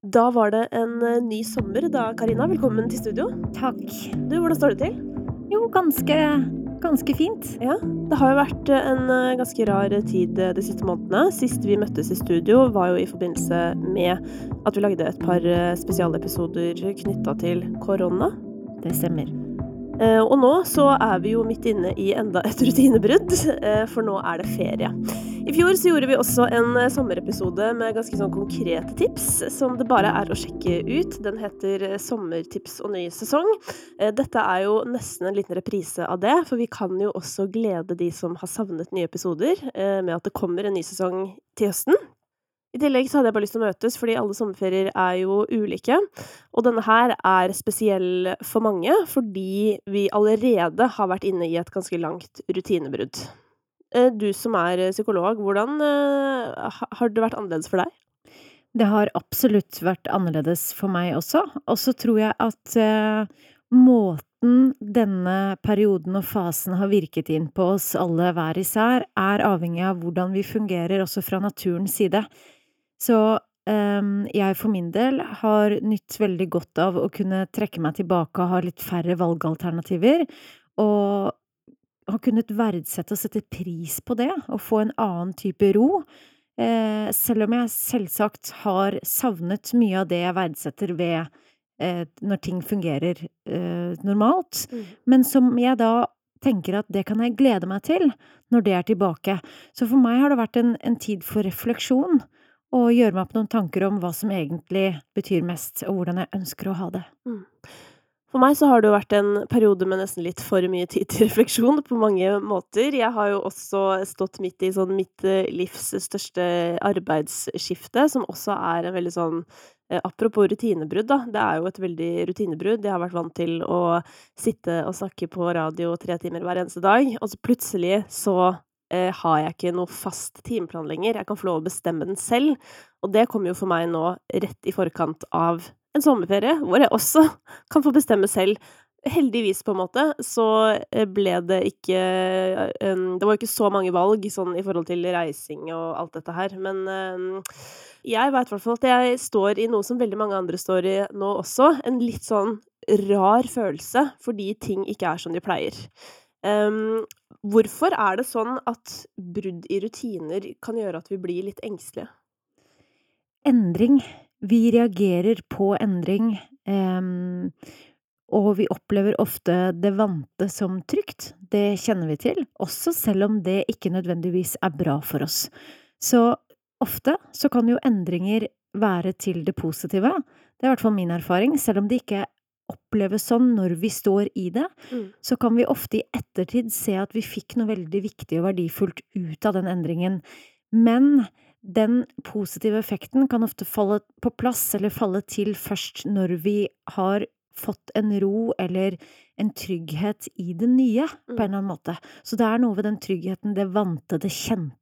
Da var det en eh, ny sommer da, Karina. Velkommen til studio. Takk. Du, hvordan står det til? Jo, ganske ganske fint. Ja, det har jo vært eh, en eh, ganske rar tid de siste månedene. Sist vi møttes i studio, var jo i forbindelse med at vi lagde et par spesialepisoder knytta til korona. Det stemmer. Og nå så er vi jo midt inne i enda et rutinebrudd, for nå er det ferie. I fjor så gjorde vi også en eh, sommerepisode med ganske sånn konkrete tips, som det bare er å sjekke ut. Den heter eh, Sommertips og ny sesong. Eh, dette er jo nesten en liten reprise av det, for vi kan jo også glede de som har savnet nye episoder, med at det kommer en ny sesong til høsten. I tillegg så hadde jeg bare lyst til å møtes, fordi alle sommerferier er jo ulike. Og denne her er spesiell for mange, fordi vi allerede har vært inne i et ganske langt rutinebrudd. Eh, du som er eh, psykolog, hvordan eh, har det vært annerledes for deg? Det har absolutt vært annerledes for meg også. Og så tror jeg at måten denne perioden og fasen har virket inn på oss alle hver især, er avhengig av hvordan vi fungerer også fra naturens side. Så jeg for min del har nytt veldig godt av å kunne trekke meg tilbake og ha litt færre valgalternativer, og har kunnet verdsette og sette pris på det, og få en annen type ro. Eh, selv om jeg selvsagt har savnet mye av det jeg verdsetter ved eh, når ting fungerer eh, normalt, mm. men som jeg da tenker at det kan jeg glede meg til når det er tilbake. Så for meg har det vært en, en tid for refleksjon, og gjøre meg opp noen tanker om hva som egentlig betyr mest, og hvordan jeg ønsker å ha det. Mm. For meg så har det jo vært en periode med nesten litt for mye tid til refleksjon på mange måter. Jeg har jo også stått midt i sånn mitt eh, livs største arbeidsskifte, som også er en veldig sånn eh, Apropos rutinebrudd, da. Det er jo et veldig rutinebrudd. Jeg har vært vant til å sitte og snakke på radio tre timer hver eneste dag, og så plutselig så eh, har jeg ikke noe fast timeplan lenger. Jeg kan få lov å bestemme den selv, og det kommer jo for meg nå rett i forkant av en sommerferie hvor jeg også kan få bestemme selv. Heldigvis, på en måte, så eh, ble det ikke um, Det var jo ikke så mange valg sånn i forhold til reising og alt dette her, men um, jeg veit i hvert fall at jeg står i noe som veldig mange andre står i nå også. En litt sånn rar følelse fordi ting ikke er som de pleier. Um, hvorfor er det sånn at brudd i rutiner kan gjøre at vi blir litt engstelige? Endring vi reagerer på endring, um, og vi opplever ofte det vante som trygt. Det kjenner vi til, også selv om det ikke nødvendigvis er bra for oss. Så ofte så kan jo endringer være til det positive. Det er i hvert fall min erfaring. Selv om det ikke oppleves sånn når vi står i det, mm. så kan vi ofte i ettertid se at vi fikk noe veldig viktig og verdifullt ut av den endringen. Men den positive effekten kan ofte falle på plass eller falle til først når vi har fått en ro eller en trygghet i det nye, på en mm. eller annen måte. Så det er noe ved den tryggheten, det vante, det kjente.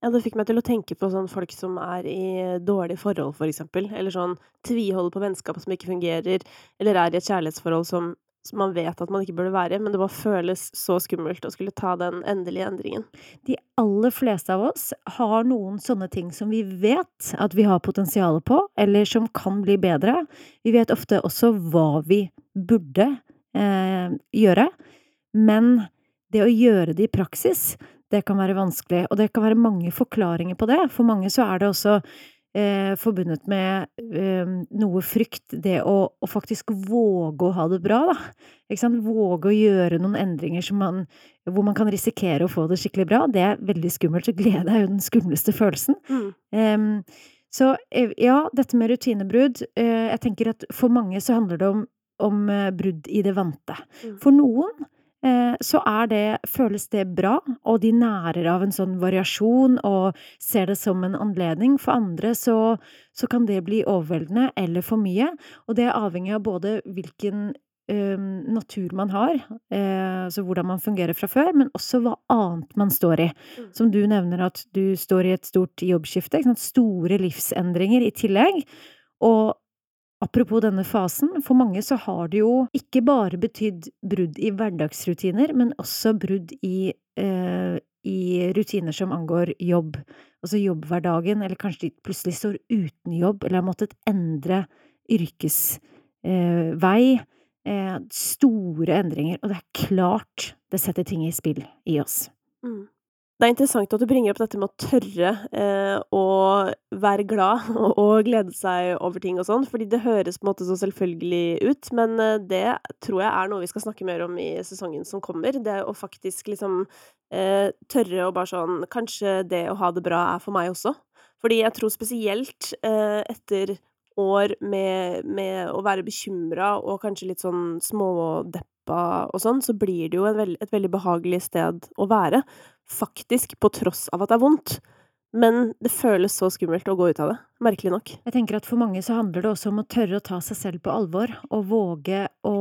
Ja, det fikk meg til å tenke på sånn folk som er i dårlige forhold, for eksempel. Eller sånn tviholder på vennskap som ikke fungerer, eller er i et kjærlighetsforhold som som man vet at man ikke burde være i, men det bare føles så skummelt å skulle ta den endelige endringen. De aller fleste av oss har noen sånne ting som vi vet at vi har potensial på, eller som kan bli bedre. Vi vet ofte også hva vi burde eh, gjøre, men det å gjøre det i praksis, det kan være vanskelig, og det kan være mange forklaringer på det. For mange så er det også eh, forbundet med eh, noe frykt, det å, å, faktisk våge å ha det bra, da. Ikke sant? Våge å gjøre noen endringer man, hvor man kan risikere å få det skikkelig bra. Det er veldig skummelt, så glede er jo den skumleste følelsen. Mm. Eh, så ja, dette med rutinebrudd eh, Jeg tenker at for mange så handler det om, om eh, brudd i det vante. Mm. For noen så er det, føles det bra, og de nærer av en sånn variasjon og ser det som en anledning. For andre så, så kan det bli overveldende eller for mye, og det er avhengig av både hvilken eh, natur man har, eh, altså hvordan man fungerer fra før, men også hva annet man står i. Mm. Som du nevner at du står i et stort jobbskifte, store livsendringer i tillegg. Og Apropos denne fasen, for mange så har det jo ikke bare betydd brudd i hverdagsrutiner, men også brudd i eh, i rutiner som angår jobb, altså jobbhverdagen, eller kanskje de plutselig står uten jobb eller har måttet endre yrkesvei. Eh, store endringer, og det er klart det setter ting i spill i oss. Mm. Det er interessant at du bringer opp dette med å tørre eh, å være glad og glede seg over ting og sånn, fordi det høres på en måte så selvfølgelig ut, men eh, det tror jeg er noe vi skal snakke mer om i sesongen som kommer. Det å faktisk liksom eh, tørre å bare sånn Kanskje det å ha det bra er for meg også? Fordi jeg tror spesielt eh, etter år med, med å være bekymra og kanskje litt sånn smådeppa og sånn, så blir det jo veld, et veldig behagelig sted å være faktisk på tross av at det er vondt. Men det føles så skummelt å gå ut av det. Merkelig nok. Jeg tenker at for mange så handler det også om å tørre å ta seg selv på alvor, og våge å,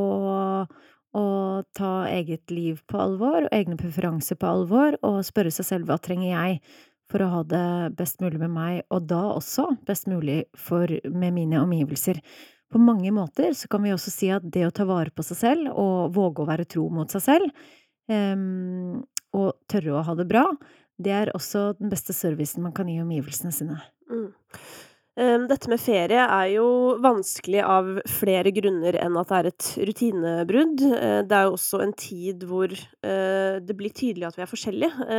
å ta eget liv på alvor, og egne preferanser på alvor, og spørre seg selv hva trenger jeg for å ha det best mulig med meg, og da også best mulig for, med mine omgivelser. På mange måter så kan vi også si at det å ta vare på seg selv, og våge å være tro mot seg selv, um, og tørre å ha det bra, det er også den beste servicen man kan gi omgivelsene sine. Mm. Dette med ferie er jo vanskelig av flere grunner enn at det er et rutinebrudd. Eh, det er jo også en tid hvor eh, det blir tydelig at vi er forskjellige.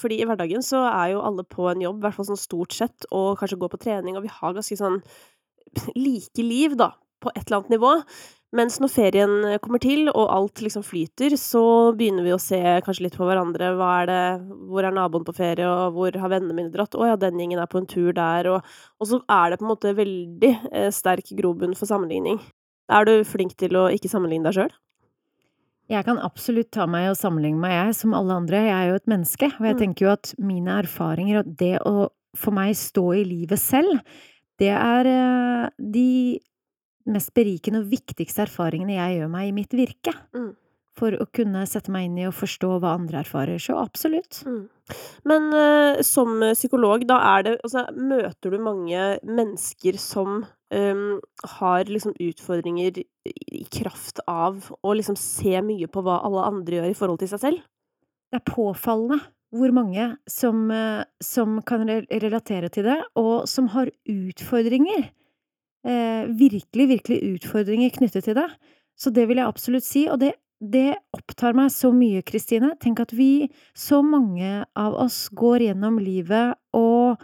Fordi i hverdagen så er jo alle på en jobb, i hvert fall sånn stort sett, og kanskje går på trening, og vi har ganske sånn like liv, da, på et eller annet nivå. Mens når ferien eh, kommer til, og alt liksom flyter, så begynner vi å se kanskje litt på hverandre. Hva er det Hvor er naboen på ferie, og hvor har vennene mine dratt? Å ja, den gjengen er på en tur der, og Og så er det på en måte veldig eh, sterk grobunn for sammenligning. Er du flink til å ikke sammenligne deg sjøl? Jeg kan absolutt ta meg og sammenligne meg, jeg, som alle andre. Jeg er jo et menneske, og jeg mm. tenker jo at mine erfaringer og det å for meg stå i livet selv, det er eh, de mest berikende og viktigste erfaringene jeg gjør meg i mitt virke. Mm. For å kunne sette meg inn i og forstå hva andre erfarer. Så absolutt. Mm. Men uh, som psykolog, da er det Altså, møter du mange mennesker som um, har liksom utfordringer i kraft av å liksom se mye på hva alle andre gjør i forhold til seg selv? Det er påfallende hvor mange som, uh, som kan relatere til det, og som har utfordringer eh, virkelig, virkelig utfordringer knyttet til det. Så det vil jeg absolutt si, og det, det opptar meg så mye, Kristine. Tenk at vi, så mange av oss, går gjennom livet og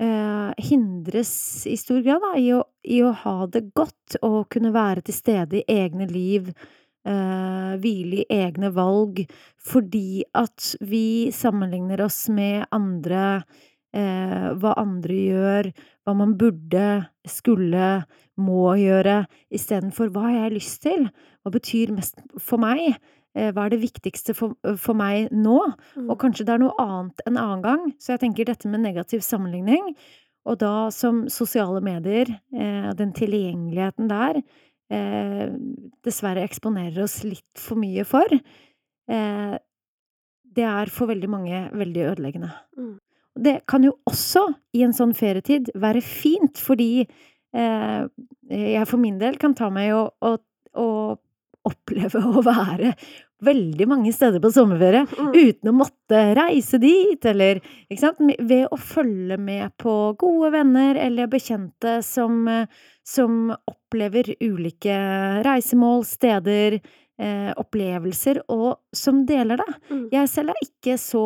eh, hindres i stor grad da, i, å, i, å, ha det godt og kunne være til stede i egne liv. Eh, hvile i egne valg, fordi at vi sammenligner oss med andre eh, hva andre gjør, hva man burde, skulle, må gjøre, istedenfor hva har jeg lyst til, hva betyr mest for meg, eh, hva er det viktigste for, for meg nå, mm. og kanskje det er noe annet en annen gang, så jeg tenker dette med negativ sammenligning, og da som sosiale medier, den tilgjengeligheten der, eh, dessverre eksponerer oss litt for mye for, eh, det er for veldig mange veldig ødeleggende. Mm. Det kan jo også, i en sånn ferietid, være fint, fordi eh, jeg for min del kan ta meg i å oppleve å være veldig mange steder på sommerferie mm. uten å måtte reise dit, eller ikke sant, ved å følge med på gode venner eller bekjente som, som opplever ulike reisemål, steder, eh, opplevelser, og som deler det. Mm. Jeg selv er ikke så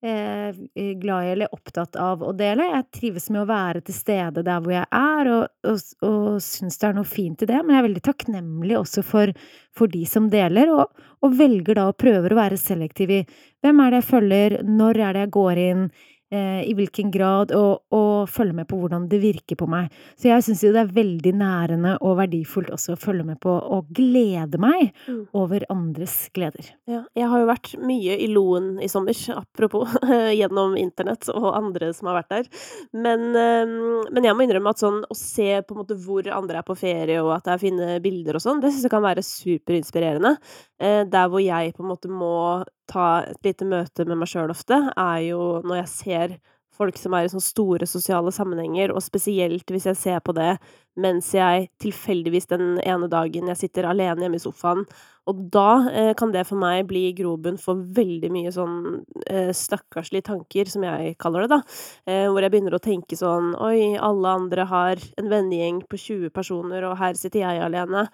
glad i eller opptatt av å dele. Jeg trives med å være til stede der hvor jeg er, og, og, og syns det er noe fint i det, men jeg er veldig takknemlig også for, for de som deler, og, og velger da og prøver å være selektiv i hvem er det jeg følger, når er det jeg går inn, eh, i hvilken grad, og, og, følge med på hvordan det virker på meg. Så jeg syns jo det er veldig nærende og verdifullt også å følge med på og glede meg mm. over andres gleder. Ja, jeg har jo vært mye i Loen i sommer, apropos, gjennom internett og andre som har vært der. Men, eh, men, jeg må innrømme at sånn å se på en måte hvor andre er på ferie, og at det er fine bilder og sånn, det syns jeg kan være superinspirerende. Eh, der hvor jeg på en måte må ta et lite møte med meg sjøl ofte, er jo når jeg ser folk som er i sånne store sosiale sammenhenger, og spesielt hvis jeg ser på det mens jeg tilfeldigvis den ene dagen jeg sitter alene hjemme i sofaen. Og da eh, kan det for meg bli grobunn for veldig mye sånn eh, stakkarslige tanker, som jeg kaller det, da. Eh, hvor jeg begynner å tenke sånn Oi, alle andre har en vennegjeng på 20 personer, og her sitter jeg alene.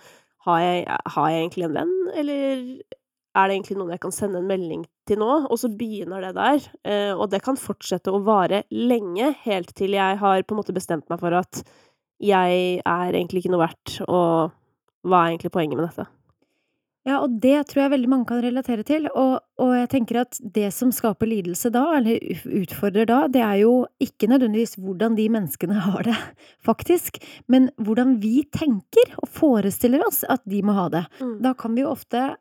Har jeg, har jeg egentlig en venn, eller er det egentlig noen jeg kan sende en melding til nå? Og så begynner det der, eh, og det kan fortsette å vare lenge, helt til jeg har på en måte bestemt meg for at jeg er egentlig ikke noe verdt, og hva er egentlig poenget med dette? Ja, og det tror jeg veldig mange kan relatere til, og og jeg tenker at det som skaper lidelse da, eller utfordrer da, det er jo ikke nødvendigvis hvordan de menneskene har det, faktisk, men hvordan vi tenker og forestiller oss at de må ha det. Mm. Da kan vi jo ofte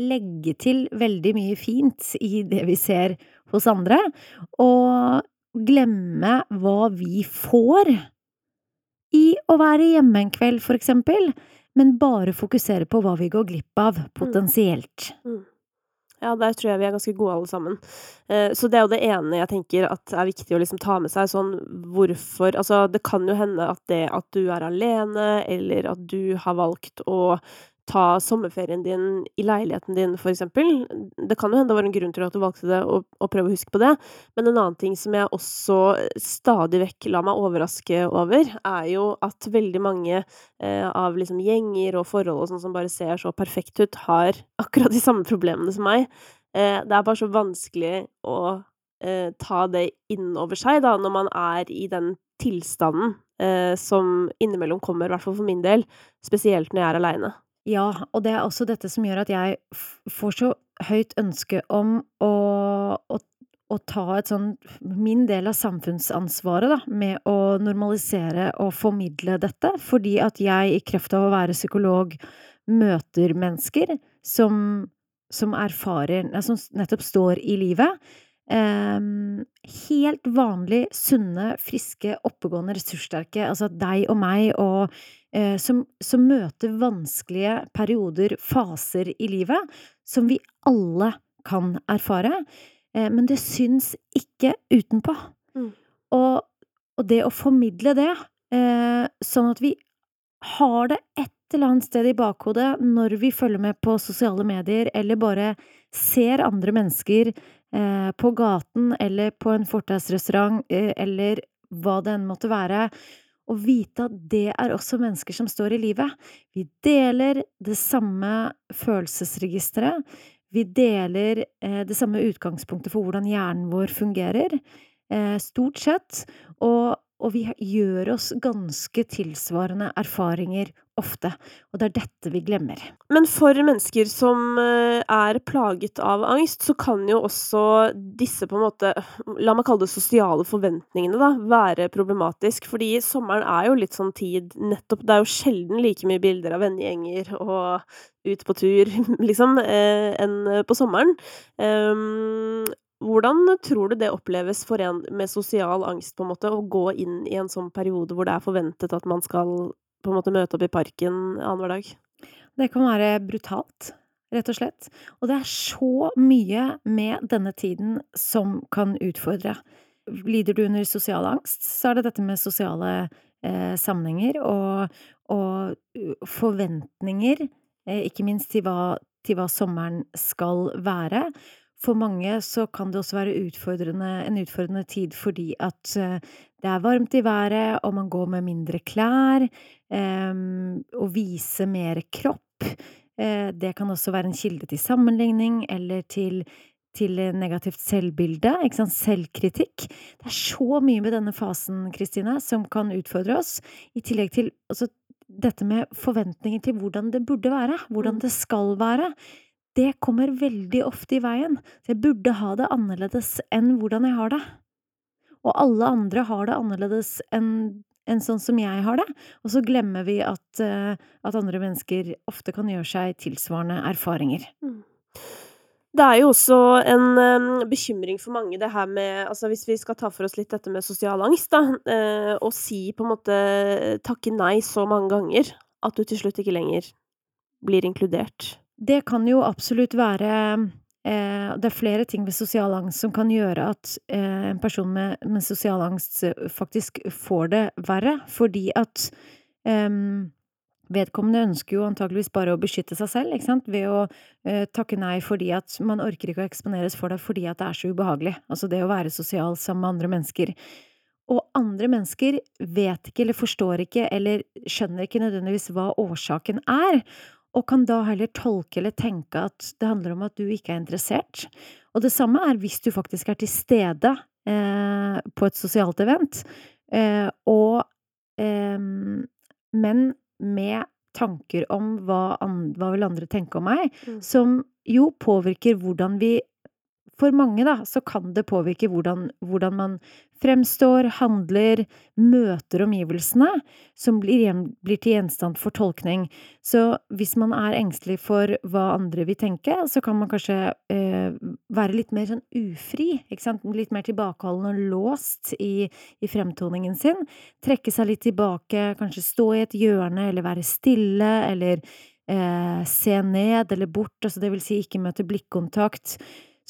legge til veldig mye fint i det vi ser hos andre, og glemme hva vi får i å være hjemme en kveld, for eksempel, men bare fokusere på hva vi går glipp av, potensielt. Mm. Ja, der tror jeg vi er ganske gode alle sammen. Eh, så det er jo det ene jeg tenker at er viktig å liksom ta med seg, sånn hvorfor Altså, det kan jo hende at det at du er alene, eller at du har valgt å ta sommerferien din i leiligheten din, for eksempel. Det kan jo hende det var en grunn til at du valgte det, og og prøve å huske på det. Men en annen ting som jeg også stadig vekk lar meg overraske over, er jo at veldig mange, eh, av liksom gjenger og forhold og sånn som bare ser så perfekt ut, har akkurat de samme problemene som meg. Eh, det er bare så vanskelig å, eh, ta det innover seg, da, når man er i den tilstanden, eh, som innimellom kommer, i hvert fall for min del, spesielt når jeg er aleine. Ja, og det er også dette som gjør at jeg får så høyt ønske om å å å ta et sånn min del av samfunnsansvaret, da, med å normalisere og formidle dette, fordi at jeg i kraft av å være psykolog møter mennesker som som erfarer som nettopp står i livet. Ehm, helt vanlig, sunne, friske, oppegående, ressurssterke, altså deg og meg, og eh, som som møter vanskelige perioder, faser i livet, som vi alle kan erfare, eh, men det syns ikke utenpå. Mm. Og og det å formidle det, eh, sånn at vi har det et eller annet sted i bakhodet når vi følger med på sosiale medier, eller bare ser andre mennesker, på gaten eller på en fortausrestaurant, eh, eller hva det enn måtte være, og vite at det er også mennesker som står i livet. Vi deler det samme følelsesregisteret. Vi deler, eh, det samme utgangspunktet for hvordan hjernen vår fungerer, eh, stort sett, og og vi gjør oss ganske tilsvarende erfaringer ofte, og det er dette vi glemmer. Men for mennesker som, eh, er plaget av angst, så kan jo også disse på en måte, la meg kalle det sosiale forventningene da, være problematisk, fordi sommeren er jo litt sånn tid nettopp Det er jo sjelden like mye bilder av vennegjenger og ut på tur, liksom, eh, enn på sommeren. Hvordan tror du det oppleves for en med sosial angst, på en måte, å gå inn i en sånn periode hvor det er forventet at man skal på en måte møte opp i parken annenhver dag? Det kan være brutalt, rett og slett. Og det er så mye med denne tiden som kan utfordre. Lider du under sosial angst, så er det dette med sosiale, eh, sammenhenger og og forventninger, eh, ikke minst til hva til hva sommeren skal være. For mange så kan det også være utfordrende en utfordrende tid fordi at eh, det er varmt i været, og man går med mindre klær, ehm, og viser mer kropp. Eh, det kan også være en kilde til sammenligning eller til til negativt selvbilde, ikke sant, selvkritikk. Det er så mye med denne fasen, Kristine, som kan utfordre oss, i tillegg til altså dette med forventninger til hvordan det burde være, hvordan Mm. det skal være. Det kommer veldig ofte i veien. Så jeg burde ha det annerledes enn hvordan jeg har det. Og alle andre har det annerledes enn enn sånn som jeg har det, og så glemmer vi at, eh, at andre mennesker ofte kan gjøre seg tilsvarende erfaringer. Mm. Det er jo også en, um, bekymring for mange det her med altså hvis vi skal ta for oss litt dette med sosial angst, da, uh, og si på en måte takke nei så mange ganger at du til slutt ikke lenger blir inkludert. Det kan jo absolutt være Eh, det er flere ting ved sosial angst som kan gjøre at eh, en person med, med sosial angst eh, faktisk får det verre, fordi at eh, vedkommende ønsker jo antageligvis bare å beskytte seg selv, ikke sant, ved å eh, takke nei fordi at man orker ikke å eksponeres for det fordi at det er så ubehagelig, altså det å være sosial sammen med andre mennesker. Og andre mennesker vet ikke eller forstår ikke eller skjønner ikke nødvendigvis hva årsaken er, og kan da heller tolke eller tenke at det handler om at du ikke er interessert. Og det samme er hvis du faktisk er til stede eh, på et sosialt event, eh, og eh, Men med tanker om hva, and, hva vil andre tenke om meg, Mm. som jo påvirker hvordan vi for mange, da, så kan det påvirke hvordan, hvordan man fremstår, handler, møter omgivelsene, som blir, blir til gjenstand for tolkning. Så hvis man er engstelig for hva andre vil tenke, så kan man kanskje eh, være litt mer sånn ufri, litt mer tilbakeholden og låst i, i fremtoningen sin. Trekke seg litt tilbake, kanskje stå i et hjørne, eller være stille, eller eh, se ned eller bort, altså det vil si ikke møte blikkontakt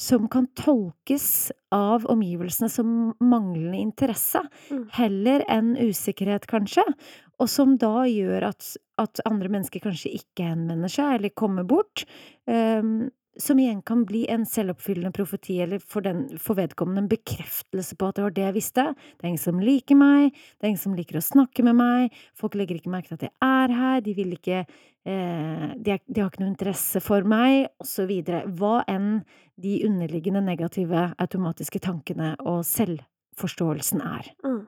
som kan tolkes av omgivelsene som manglende interesse, Mm. heller enn usikkerhet, kanskje, og som da gjør at, at andre mennesker kanskje ikke henvender seg eller kommer bort, um, som igjen kan bli en selvoppfyllende profeti, eller for, den, for vedkommende en bekreftelse på at det var det jeg visste. Det er ingen som liker meg, det er ingen som liker å snakke med meg, folk legger ikke merke til at jeg er her, de vil ikke eh, de, de har ikke noe interesse for meg, osv. Hva enn de underliggende negative automatiske tankene og selvforståelsen er. Mm.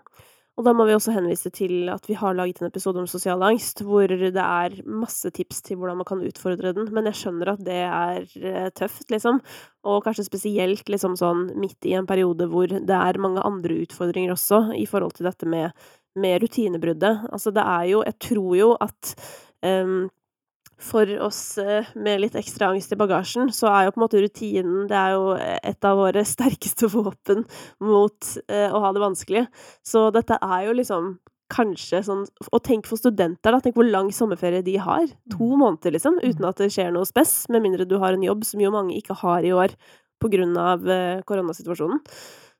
Og da må vi også henvise til at vi har laget en episode om sosial angst, hvor det er masse tips til hvordan man kan utfordre den, men jeg skjønner at det er eh, tøft, liksom. Og kanskje spesielt liksom sånn midt i en periode hvor det er mange andre utfordringer også, i forhold til dette med, med rutinebruddet. Altså, det er jo Jeg tror jo at um, for oss eh, med litt ekstra angst i bagasjen, så er jo på en måte rutinen Det er jo et av våre sterkeste våpen mot eh, å ha det vanskelig. Så dette er jo liksom kanskje sånn Og tenk for studenter, da. Tenk hvor lang sommerferie de har. To måneder, liksom, uten at det skjer noe spess. Med mindre du har en jobb, som jo mange ikke har i år av eh, koronasituasjonen.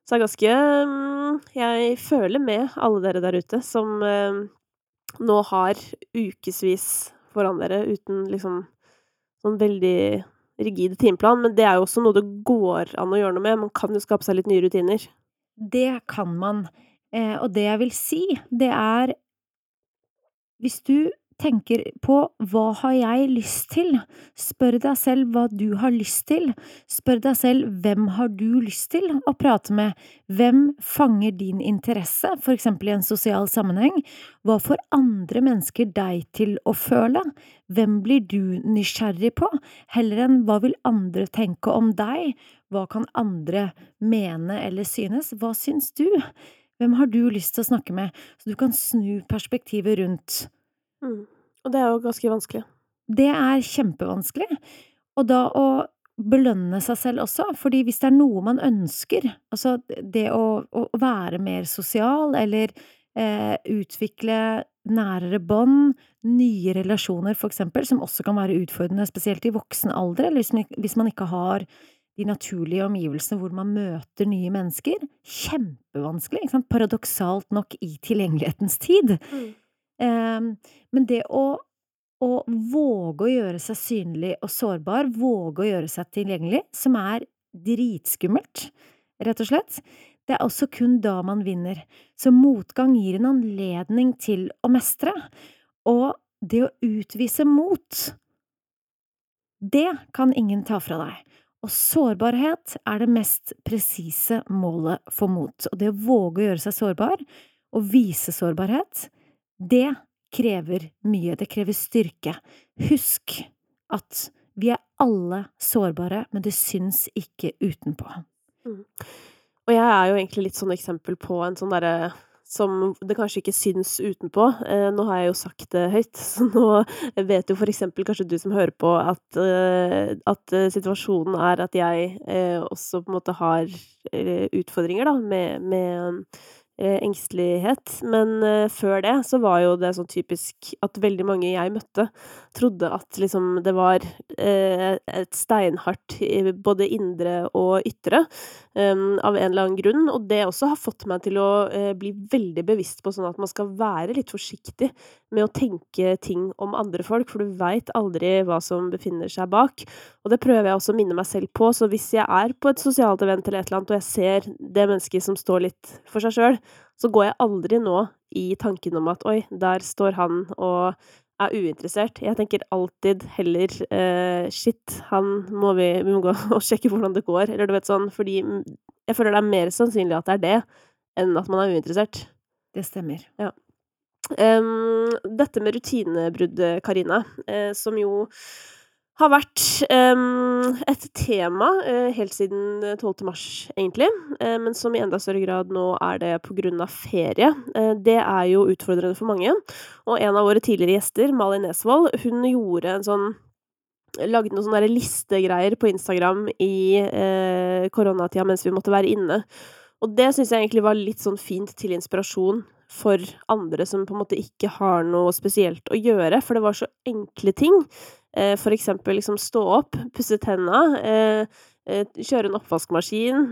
Så det er ganske mm, Jeg føler med alle dere der ute som nå har ukevis foran dere uten liksom sånn veldig rigid timeplan, men det er jo også noe det går an å gjøre noe med. Man kan jo skape seg litt nye rutiner. Det kan man. Eh, og det jeg vil si, det er Hvis du tenker på hva har jeg lyst til, spør deg selv hva du har lyst til, spør deg selv hvem har du lyst til å prate med, hvem fanger din interesse, for eksempel i en sosial sammenheng, hva får andre mennesker deg til å føle, hvem blir du nysgjerrig på, heller enn hva vil andre tenke om deg, hva kan andre mene eller synes, hva syns du? Hvem har du lyst til å snakke med, så du kan snu perspektivet rundt. Mm. Og det er jo ganske vanskelig. Det er kjempevanskelig. Og da å belønne seg selv også, fordi hvis det er noe man ønsker, altså det å, å være mer sosial, eller eh, utvikle nærere bånd, nye relasjoner for eksempel, som også kan være utfordrende, spesielt i voksen alder, eller hvis man, hvis man ikke har de naturlige omgivelsene hvor man møter nye mennesker. Kjempevanskelig, paradoksalt nok i tilgjengelighetens tid. Mm. Um, men det å, å våge å gjøre seg synlig og sårbar, våge å gjøre seg tilgjengelig, som er dritskummelt, rett og slett, det er også kun da man vinner. Så motgang gir en anledning til å mestre, og det å utvise mot, det kan ingen ta fra deg. Og sårbarhet er det mest presise målet for mot. Og det å våge å gjøre seg sårbar, og vise sårbarhet, det krever mye. Det krever styrke. Husk at vi er alle sårbare, men det syns ikke utenpå. Mm. Og jeg er jo egentlig litt sånn eksempel på en sånn derre som det kanskje ikke syns utenpå. Eh, nå har jeg jo sagt det høyt, så nå vet jo for eksempel kanskje du som hører på, at, eh, at eh, situasjonen er at jeg eh, også på en måte har eh, utfordringer, da, med, med engstelighet. Men eh, før det så var jo det sånn typisk at veldig mange jeg møtte, trodde at liksom det var eh, et steinhardt både indre og ytre, um, av en eller annen grunn. Og det også har fått meg til å eh, bli veldig bevisst på sånn at man skal være litt forsiktig med å tenke ting om andre folk, for du veit aldri hva som befinner seg bak. Og det prøver jeg også å minne meg selv på, så hvis jeg er på et sosialt event eller et eller annet, og jeg ser det mennesket som står litt for seg sjøl, så går jeg aldri nå i tanken om at oi, der står han og er uinteressert. Jeg tenker alltid heller eh, shit, han må vi, vi må gå og sjekke hvordan det går, eller du vet sånn, fordi jeg føler det er mer sannsynlig at det er det, enn at man er uinteressert. Det stemmer. Ja. Um, dette med rutinebrudd, Karina, eh, som jo har vært um, et tema uh, helt siden 12. mars, egentlig, uh, men som i enda større grad nå er det av ferie. Uh, det er jo utfordrende for mange, og en av våre tidligere gjester, Malin Nesvold, hun gjorde en sånn Lagde noen sånne listegreier på Instagram i koronatida mens vi måtte være inne. Og det syns jeg egentlig var litt sånn fint til inspirasjon for andre som på en måte ikke har noe spesielt å gjøre, for det var så enkle ting. Eh, for eksempel liksom stå opp, pusse tenna, eh, eh, kjøre en oppvaskmaskin,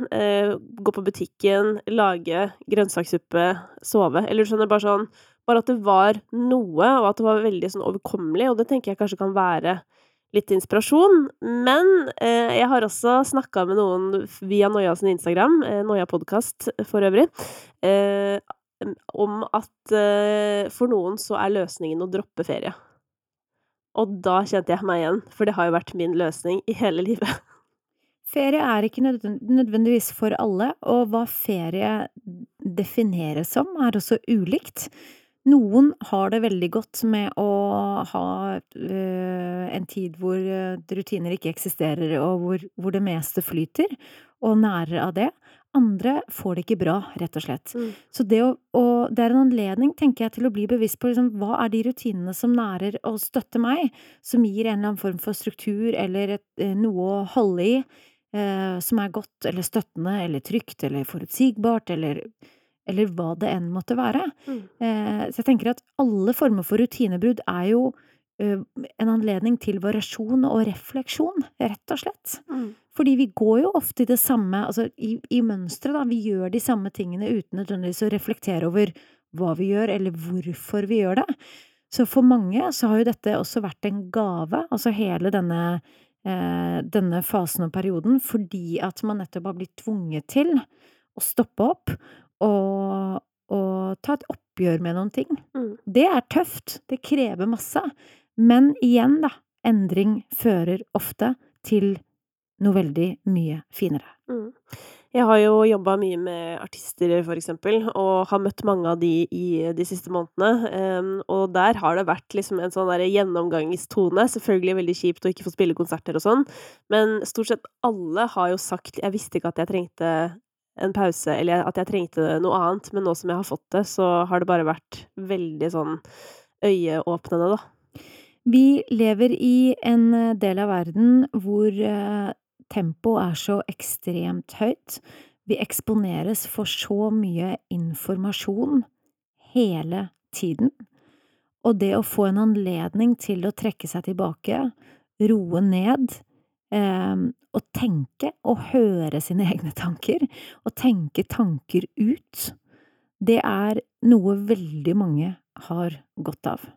gå på butikken, lage grønnsakssuppe, sove. Eller du skjønner, bare sånn Bare at det var noe, og at det var veldig sånn overkommelig, og det tenker jeg kanskje kan være litt inspirasjon. Men eh, jeg har også snakka med noen via Noia sin Instagram, eh, Noia podkast for øvrig, eh, om at for noen så er løsningen å droppe ferie. Og da kjente jeg meg igjen, for det har jo vært min løsning i hele livet. Ferie er ikke nødvendigvis for alle, og hva ferie defineres som, er også ulikt. Noen har det veldig godt med å ha øh, en tid hvor øh, rutiner ikke eksisterer, og hvor, hvor det meste flyter, og nærer av det. Andre får det ikke bra, rett og slett. Mm. Så det, å, og det er en anledning, tenker jeg, til å bli bevisst på liksom, hva er de rutinene som nærer og støtter meg, som gir en eller annen form for struktur eller et, eh, noe å holde i, eh, som er godt eller støttende eller trygt eller forutsigbart eller, eller hva det enn måtte være. Mm. Eh, så jeg tenker at alle former for rutinebrudd er jo en anledning til variasjon og refleksjon, rett og slett. Mm. Fordi vi går jo ofte i det samme, altså i, i mønsteret, da. Vi gjør de samme tingene uten nødvendigvis å reflektere over hva vi gjør, eller hvorfor vi gjør det. Så for mange så har jo dette også vært en gave, altså hele denne, eh, denne fasen og perioden, fordi at man nettopp har blitt tvunget til å stoppe opp og, og ta et oppgjør med noen ting. Mm. Det er tøft, det krever masse, men igjen, da, endring fører ofte til noe veldig mye finere. Mm. Jeg har jo jobba mye med artister, for eksempel, og har møtt mange av de i de siste månedene. Um, og der har det vært liksom en sånn gjennomgangstone. Selvfølgelig veldig kjipt å ikke få spille konserter og sånn, men stort sett alle har jo sagt 'jeg visste ikke at jeg trengte en pause', eller at jeg trengte noe annet, men nå som jeg har fått det, så har det bare vært veldig sånn øyeåpnende, da. Vi lever i en del av verden hvor eh, tempoet er så ekstremt høyt. Vi eksponeres for så mye informasjon hele tiden. Og det å få en anledning til å trekke seg tilbake, roe ned, eh, og tenke og høre sine egne tanker, og tenke tanker ut, det er noe veldig mange har godt av.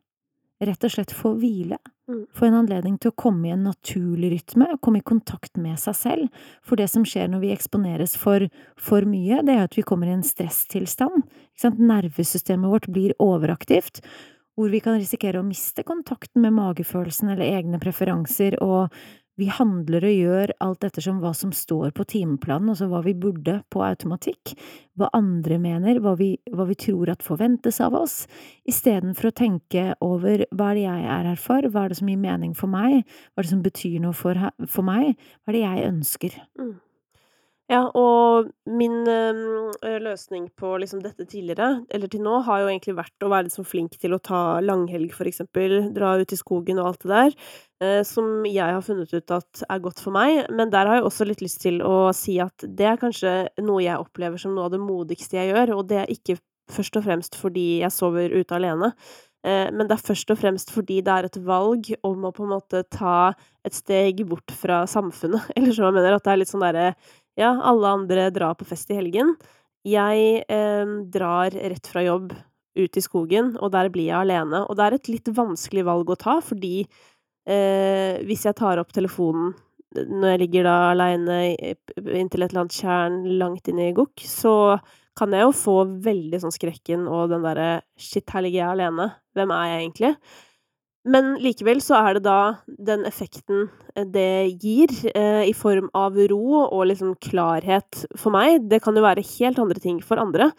Rett og slett få hvile. Mm. Få en anledning til å komme i en naturlig rytme, komme i kontakt med seg selv. For det som skjer når vi eksponeres for for mye, det er at vi kommer i en stresstilstand. Nervesystemet vårt blir overaktivt, hvor vi kan risikere å miste kontakten med magefølelsen eller egne preferanser, og vi handler og gjør alt ettersom hva som står på timeplanen, altså hva vi burde på automatikk, hva andre mener, hva vi, hva vi tror at forventes av oss, istedenfor å tenke over hva er det jeg er her for, hva er det som gir mening for meg, hva er det som betyr noe for, for meg, hva er det jeg ønsker? Mm. Ja, og min, eh, løsning på liksom dette tidligere, eller til nå, har jo egentlig vært å være sånn flink til å ta langhelg, for eksempel. Dra ut i skogen og alt det der, eh, som jeg har funnet ut at er godt for meg. Men der har jeg også litt lyst til å si at det er kanskje noe jeg opplever som noe av det modigste jeg gjør, og det er ikke først og fremst fordi jeg sover ute alene, eh, men det er først og fremst fordi det er et valg om å på en måte ta et steg bort fra samfunnet, eller så jeg mener at det er litt sånn derre ja, alle andre drar på fest i helgen. Jeg, eh, drar rett fra jobb ut i skogen, og der blir jeg alene. Og det er et litt vanskelig valg å ta, fordi, eh, hvis jeg tar opp telefonen når jeg ligger da aleine inntil et eller annet tjern langt inne i gokk, så kan jeg jo få veldig sånn skrekken og den derre «Shit, her ligger jeg alene. Hvem er jeg egentlig?» Men likevel så er det da den effekten eh, det gir, eh, i form av ro og liksom klarhet for meg. Det kan jo være helt andre ting for andre,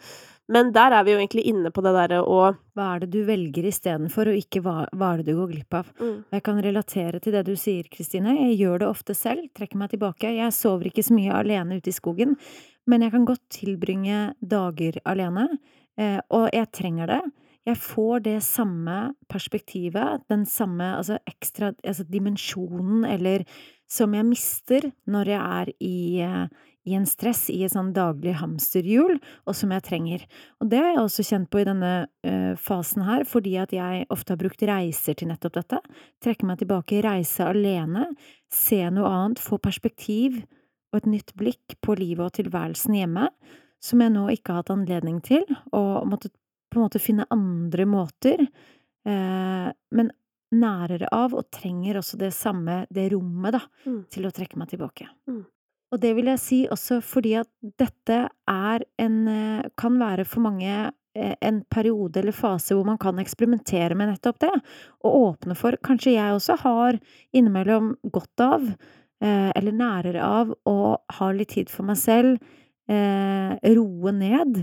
men der er vi jo egentlig inne på det derre å Hva er det du velger istedenfor, og ikke hva hva er det du går glipp av? Mm. Jeg kan relatere til det du sier, Kristine. Jeg gjør det ofte selv, trekker meg tilbake. Jeg sover ikke så mye alene ute i skogen, men jeg kan godt tilbringe dager alene, eh, og jeg trenger det. Jeg får det samme perspektivet, den samme altså ekstra altså dimensjonen, eller som jeg mister når jeg er i eh, i en stress, i et sånn daglig hamsterhjul, og som jeg trenger. Og det har jeg også kjent på i denne uh, fasen her, fordi at jeg ofte har brukt reiser til nettopp dette. Trekke meg tilbake, reise alene, se noe annet, få perspektiv og et nytt blikk på livet og tilværelsen hjemme, som jeg nå ikke har hatt anledning til, og måtte på en måte finne andre måter, eh, men nærere av, og trenger også det samme, det rommet, da, Mm. til å trekke meg tilbake. Mm. Og det vil jeg si også fordi at dette er en eh, kan være for mange eh, en periode eller fase hvor man kan eksperimentere med nettopp det, og åpne for Kanskje jeg også har innimellom godt av, eller nærere av, å ha litt tid for meg selv, roe ned,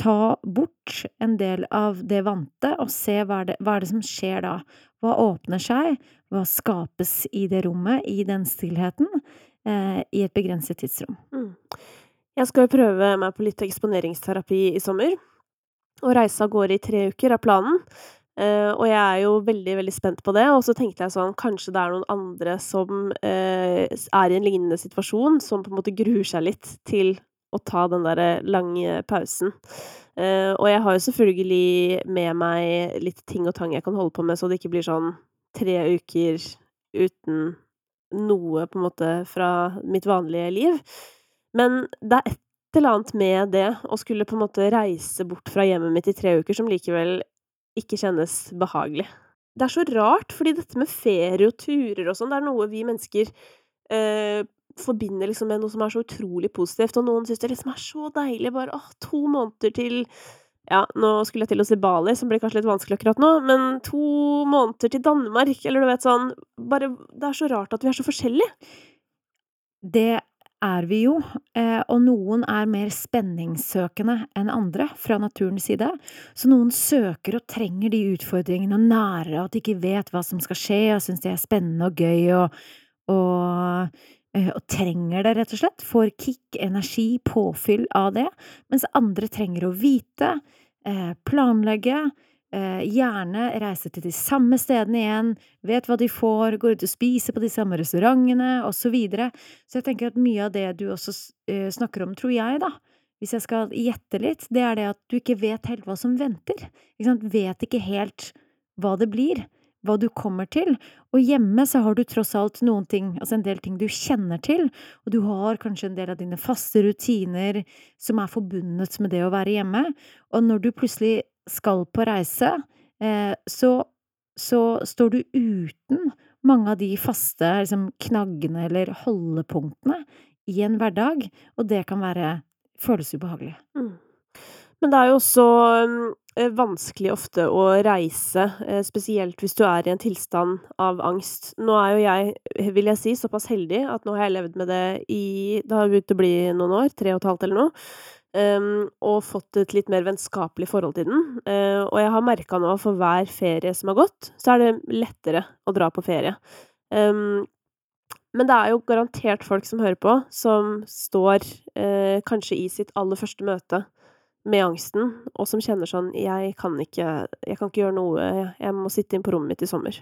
ta bort en del av det vante, og se hva er det hva er det som skjer da? Hva åpner seg? Hva skapes i det rommet, i den stillheten, eh, i et begrenset tidsrom? Mm. Jeg skal jo prøve meg på litt eksponeringsterapi i sommer, og reise av gårde i tre uker er planen. Uh, og jeg er jo veldig, veldig spent på det, og så tenkte jeg sånn, kanskje det er noen andre som, uh, er i en lignende situasjon, som på en måte gruer seg litt til å ta den derre lange pausen. Eh, og jeg har jo selvfølgelig med meg litt ting og tang jeg kan holde på med, så det ikke blir sånn tre uker uten noe, på en måte, fra mitt vanlige liv. Men det er et eller annet med det å skulle på en måte reise bort fra hjemmet mitt i tre uker, som likevel ikke kjennes behagelig. Det er så rart, fordi dette med ferie og turer og sånn, det er noe vi mennesker, eh, forbinder liksom med noe som er så utrolig positivt, og noen synes det liksom er så deilig, bare åh, to måneder til ja, nå skulle jeg til å si Bali, som blir kanskje litt vanskelig akkurat nå, men to måneder til Danmark, eller du vet sånn Bare det er så rart at vi er så forskjellige. Det er vi jo, eh, og noen er mer spenningssøkende enn andre fra naturens side. Så noen søker og trenger de utfordringene og nærer av at de ikke vet hva som skal skje, og syns det er spennende og gøy og og, og trenger det, rett og slett. Får kick, energi, påfyll av det. Mens andre trenger å vite, eh, planlegge, eh, gjerne reise til de samme stedene igjen, vet hva de får, går ut og spiser på de samme restaurantene, og så videre. Så jeg tenker at mye av det du også eh, snakker om, tror jeg, da, hvis jeg skal gjette litt, det er det at du ikke vet helt hva som venter. Ikke sant? Vet ikke helt hva det blir, hva du kommer til. Og hjemme så har du tross alt noen ting, altså en del ting du kjenner til, og du har kanskje en del av dine faste rutiner som er forbundet med det å være hjemme. Og når du plutselig skal på reise, eh, så så står du uten mange av de faste liksom knaggene eller holdepunktene i en hverdag, og det kan være føles ubehagelig. Mm. Men det er jo også, eh, vanskelig ofte å reise, eh, spesielt hvis du er i en tilstand av angst. Nå er jo jeg, vil jeg si, såpass heldig at nå har jeg levd med det i det har begynt å bli noen år, tre og et halvt eller noe, um, og fått et litt mer vennskapelig forhold til den. Eh, og jeg har merka nå for hver ferie som har gått, så er det lettere å dra på ferie. Um, Men det er jo garantert folk som hører på, som står, eh, kanskje i sitt aller første møte med angsten, og som kjenner sånn 'Jeg kan ikke jeg kan ikke gjøre noe, jeg må sitte inn på rommet mitt i sommer'.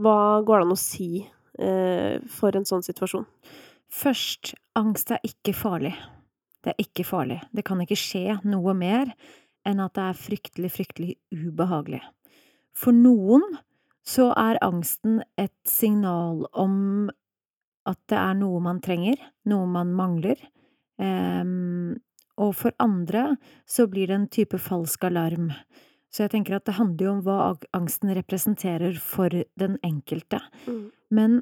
Hva går det an å si, eh, for en sånn situasjon? Først, angst er ikke farlig. Det er ikke farlig. Det kan ikke skje noe mer enn at det er fryktelig, fryktelig ubehagelig. For noen så er angsten et signal om at det er noe man trenger, noe man mangler. Um, og for andre så blir det en type falsk alarm. Så jeg tenker at det handler jo om hva angsten representerer for den enkelte. Mm. Men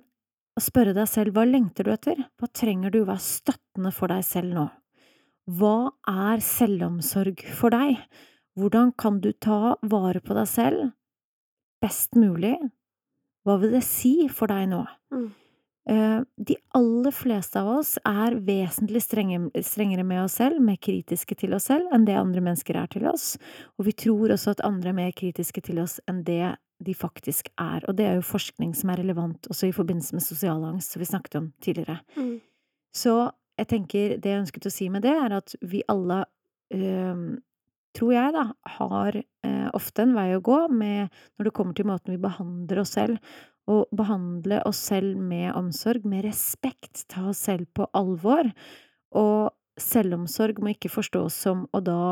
å spørre deg selv hva lengter du etter? Hva trenger du? Hva er støttende for deg selv nå? Hva er selvomsorg for deg? Hvordan kan du ta vare på deg selv best mulig? Hva vil det si for deg nå? Mm. Eh, de aller fleste av oss er vesentlig strengere med oss selv, mer kritiske til oss selv, enn det andre mennesker er til oss, og vi tror også at andre er mer kritiske til oss enn det de faktisk er, og det er jo forskning som er relevant også i forbindelse med sosial angst, som vi snakket om tidligere. Mm. Så jeg tenker det jeg ønsket å si med det, er at vi alle, øh, tror jeg da, har øh, ofte en vei å gå med når det kommer til måten vi behandler oss selv, å behandle oss selv med omsorg, med respekt, ta oss selv på alvor. Og selvomsorg må ikke forstås som å da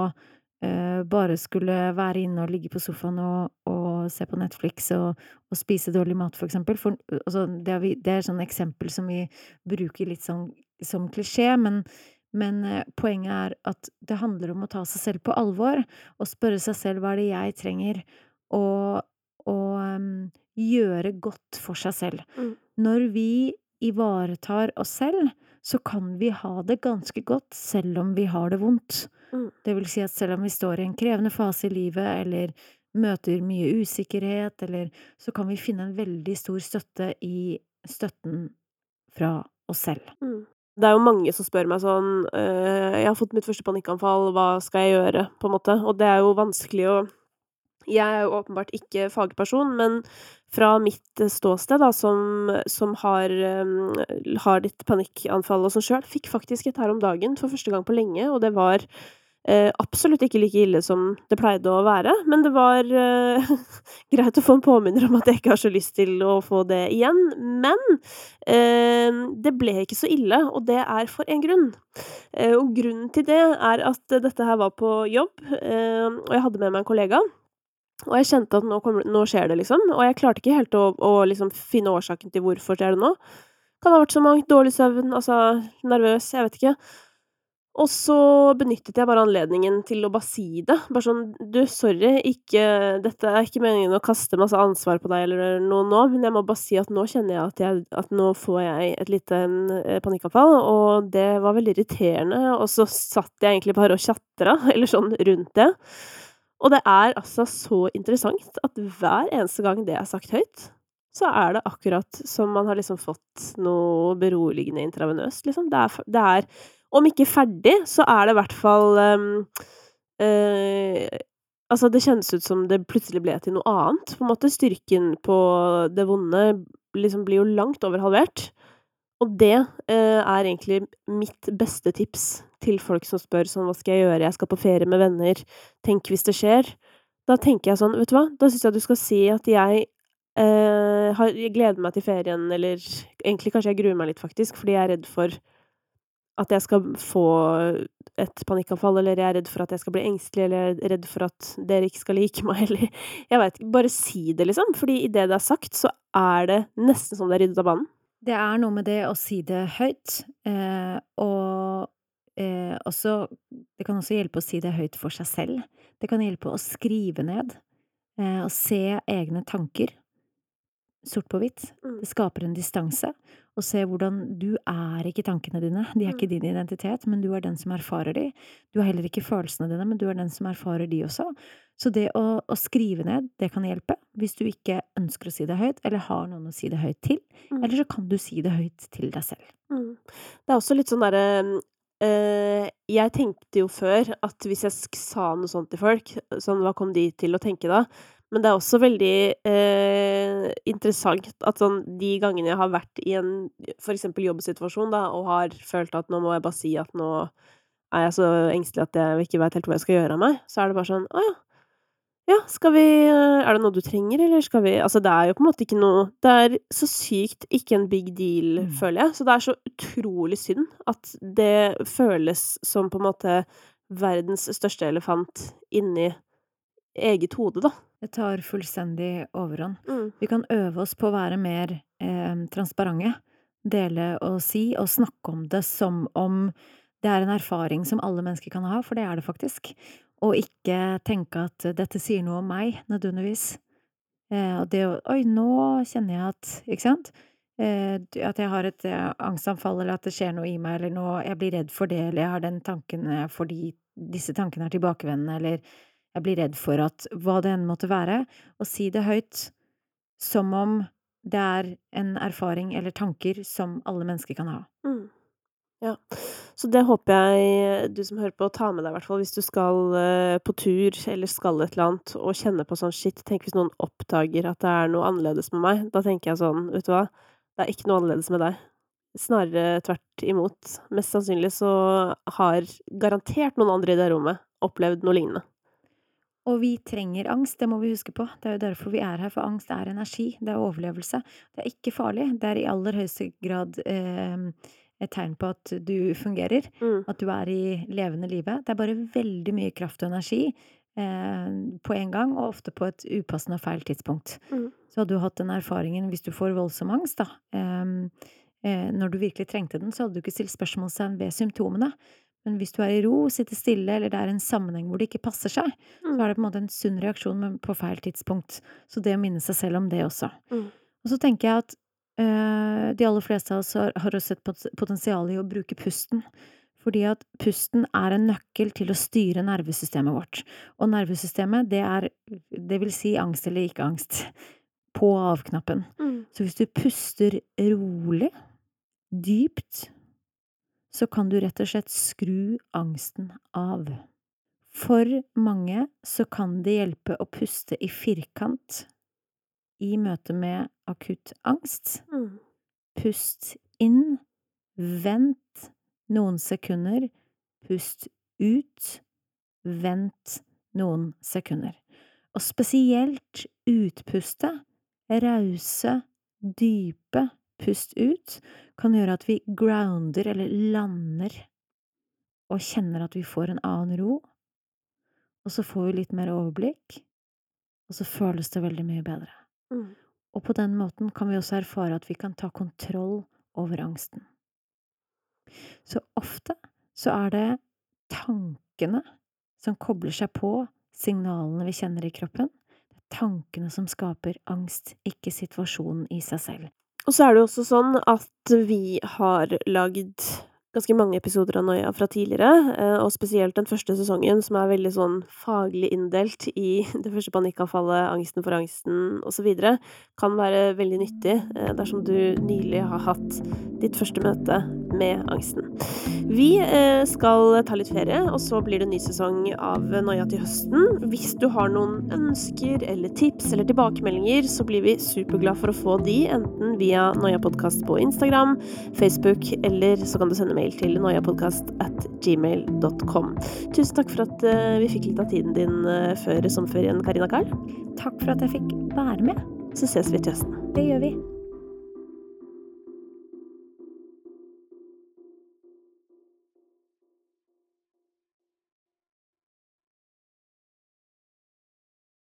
eh, bare skulle være inne og ligge på sofaen og, og se på Netflix og, og, spise dårlig mat, for eksempel. For altså, det, er vi, er sånn eksempel som vi bruker litt sånn som klisjé, men, men eh, poenget er at det handler om å ta seg selv på alvor og spørre seg selv hva er det jeg trenger, og, og um, gjøre godt for seg selv. Mm. Når vi ivaretar oss selv, så kan vi ha det ganske godt selv om vi har det vondt. Mm. Det vil si at selv om vi står i en krevende fase i livet, eller møter mye usikkerhet, eller så kan vi finne en veldig stor støtte i støtten fra oss selv. Mm. Det er jo mange som spør meg sånn øh, 'Jeg har fått mitt første panikkanfall, hva skal jeg gjøre?' på en måte, og det er jo vanskelig å jeg er jo åpenbart ikke fagperson, men fra mitt ståsted, da, som, som har, um, har litt panikkanfall og sånn sjøl, fikk faktisk et her om dagen for første gang på lenge, og det var uh, absolutt ikke like ille som det pleide å være, men det var uh, greit å få en påminner om at jeg ikke har så lyst til å få det igjen. Men uh, det ble ikke så ille, og det er for en grunn. Eh, og grunnen til det er at dette her var på jobb, eh, og jeg hadde med meg en kollega. Og jeg kjente at nå, kommer, nå skjer det, liksom. Og jeg klarte ikke helt å, å liksom finne årsaken til hvorfor skjer det nå. Kan ha vært så mangt, dårlig søvn, altså nervøs, jeg vet ikke. Og så benyttet jeg bare anledningen til å bare si det. Bare sånn Du, sorry, ikke Dette er ikke meningen å kaste masse ansvar på deg eller noe nå, men jeg må bare si at nå kjenner jeg at, jeg, at nå får jeg et lite panikkavfall panikkanfall, og det var veldig irriterende. Og så satt jeg egentlig bare og tjatra, eller sånn, rundt det. Og det er altså så interessant at hver eneste gang det er sagt høyt, så er det akkurat som man har liksom fått noe beroligende intravenøst, liksom. Det er, det er Om ikke ferdig, så er det i hvert fall um, uh, Altså, det kjennes ut som det plutselig ble til noe annet, på en måte. Styrken på det vonde liksom blir jo langt over halvert. Og det eh, er egentlig mitt beste tips til folk som spør sånn 'Hva skal jeg gjøre? Jeg skal på ferie med venner. Tenk hvis det skjer.' Da tenker jeg sånn, vet du hva, da syns jeg du skal si at jeg eh, har jeg gleder meg til ferien, eller egentlig kanskje jeg gruer meg litt, faktisk, fordi jeg er redd for at jeg skal få et panikkanfall, eller jeg er redd for at jeg skal bli engstelig, eller jeg er redd for at dere ikke skal like meg, eller Jeg veit ikke. Bare si det, liksom. Fordi idet det er sagt, så er det nesten som det er ryddet av banen. Det er noe med det å si det høyt, eh, og eh, også Det kan også hjelpe å si det høyt for seg selv. Det kan hjelpe å skrive ned, eh, og se egne tanker sort på hvitt. Mm. Det skaper en distanse, og se hvordan du er ikke tankene dine, de er ikke Mm. din identitet, men du er den som erfarer de. Du er heller ikke følelsene dine, men du er den som erfarer de også. Så det å, å skrive ned, det kan hjelpe, hvis du ikke ønsker å si det høyt, eller har noen å si det høyt til. Mm. Eller så kan du si det høyt til deg selv. Mm. Det er også litt sånn derre øh, Jeg tenkte jo før at hvis jeg sa noe sånt til folk, sånn hva kom de til å tenke da? Men det er også veldig, eh, interessant at sånn de gangene jeg har vært i en for eksempel jobbsituasjon, da, og har følt at nå må jeg bare si at nå er jeg så engstelig at jeg ikke vet helt hva jeg skal gjøre av meg, så er det bare sånn Å ja. Ja, skal vi Er det noe du trenger, eller skal vi Altså, det er jo på en måte ikke noe Det er så sykt ikke en big deal, Mm. føler jeg. Så det er så utrolig synd at det føles som på en måte verdens største elefant inni eget hode, da. Det tar fullstendig overhånd. Mm. Vi kan øve oss på å være mer eh, transparente. Dele og si, og snakke om det som om det er en erfaring som alle mennesker kan ha, for det er det faktisk. Og ikke tenke at dette sier noe om meg, nødvendigvis. Eh, og det å Oi, nå kjenner jeg at Ikke sant? Eh, at jeg har et eh, angstanfall, eller at det skjer noe i meg, eller nå Jeg blir redd for det, eller jeg har den tanken eh, fordi disse tankene er tilbakevendende, eller jeg blir redd for at Hva det enn måtte være. Og si det høyt som om det er en erfaring eller tanker som alle mennesker kan ha. Mm. Ja. Så det håper jeg du som hører på, tar med deg, i hvert fall hvis du skal eh, på tur eller skal et eller annet, og kjenner på sånn shit, tenk hvis noen oppdager at det er noe annerledes med meg. Da tenker jeg sånn, vet du hva, det er ikke noe annerledes med deg. Snarere tvert imot. Mest sannsynlig så har garantert noen andre i det rommet opplevd noe lignende. Og vi trenger angst, det må vi huske på. Det er jo derfor vi er her, for angst er energi, det er overlevelse. Det er ikke farlig, det er i aller høyeste grad eh, et tegn på at du fungerer, Mm. at du er i levende livet. Det er bare veldig mye kraft og energi eh, på en gang, og ofte på et upassende og feil tidspunkt. Mm. Så hadde du hatt den erfaringen hvis du får voldsom angst, da, eh, eh, når du virkelig trengte den, så hadde du ikke stilt spørsmålstegn ved symptomene. Men hvis du er i ro, sitter stille, eller det er en sammenheng hvor det ikke passer seg, så Mm. er det på en måte en sunn reaksjon, men på feil tidspunkt. Så det å minne seg selv om det også. Mm. Og så tenker jeg at øh, de aller fleste av oss har, har også et pot- potensial i å bruke pusten. Fordi at pusten er en nøkkel til å styre nervesystemet vårt. Og nervesystemet, det er, det vil si angst eller ikke angst. På av-knappen. Mm. Så hvis du puster rolig, dypt, så kan du rett og slett skru angsten av. For mange så kan det hjelpe å puste i firkant i møte med akutt angst. Mm. Pust inn, vent noen sekunder, pust ut, vent noen sekunder. Og spesielt utpuste, rause, dype pust ut, kan gjøre at vi grounder eller lander og kjenner at vi får en annen ro, og så får vi litt mer overblikk, og så føles det veldig mye bedre. Mm. Og på den måten kan vi også erfare at vi kan ta kontroll over angsten. Så ofte så er det tankene som kobler seg på signalene vi kjenner i kroppen. Det er tankene som skaper angst, ikke situasjonen i seg selv. Og så er det jo også sånn at vi har lagd ganske mange episoder av Noia fra tidligere, eh, og spesielt den første sesongen, som er veldig sånn faglig inndelt i det første panikkavfallet, angsten for angsten osv., kan være veldig nyttig eh, dersom du nylig har hatt ditt første møte med angsten. Vi eh, skal ta litt ferie, og så blir det ny sesong av Noia til høsten. Hvis du har noen ønsker eller tips eller tilbakemeldinger, så blir vi superglad for å få de, enten via Noia Podkast på Instagram, Facebook, eller så kan du sende mail til noiapodkast at gmail.com. Tusen takk for at eh, vi fikk litt av tiden din eh, før sommerferien, Karina Karl. Takk for at jeg fikk være med. Så ses vi til høsten. Det gjør vi.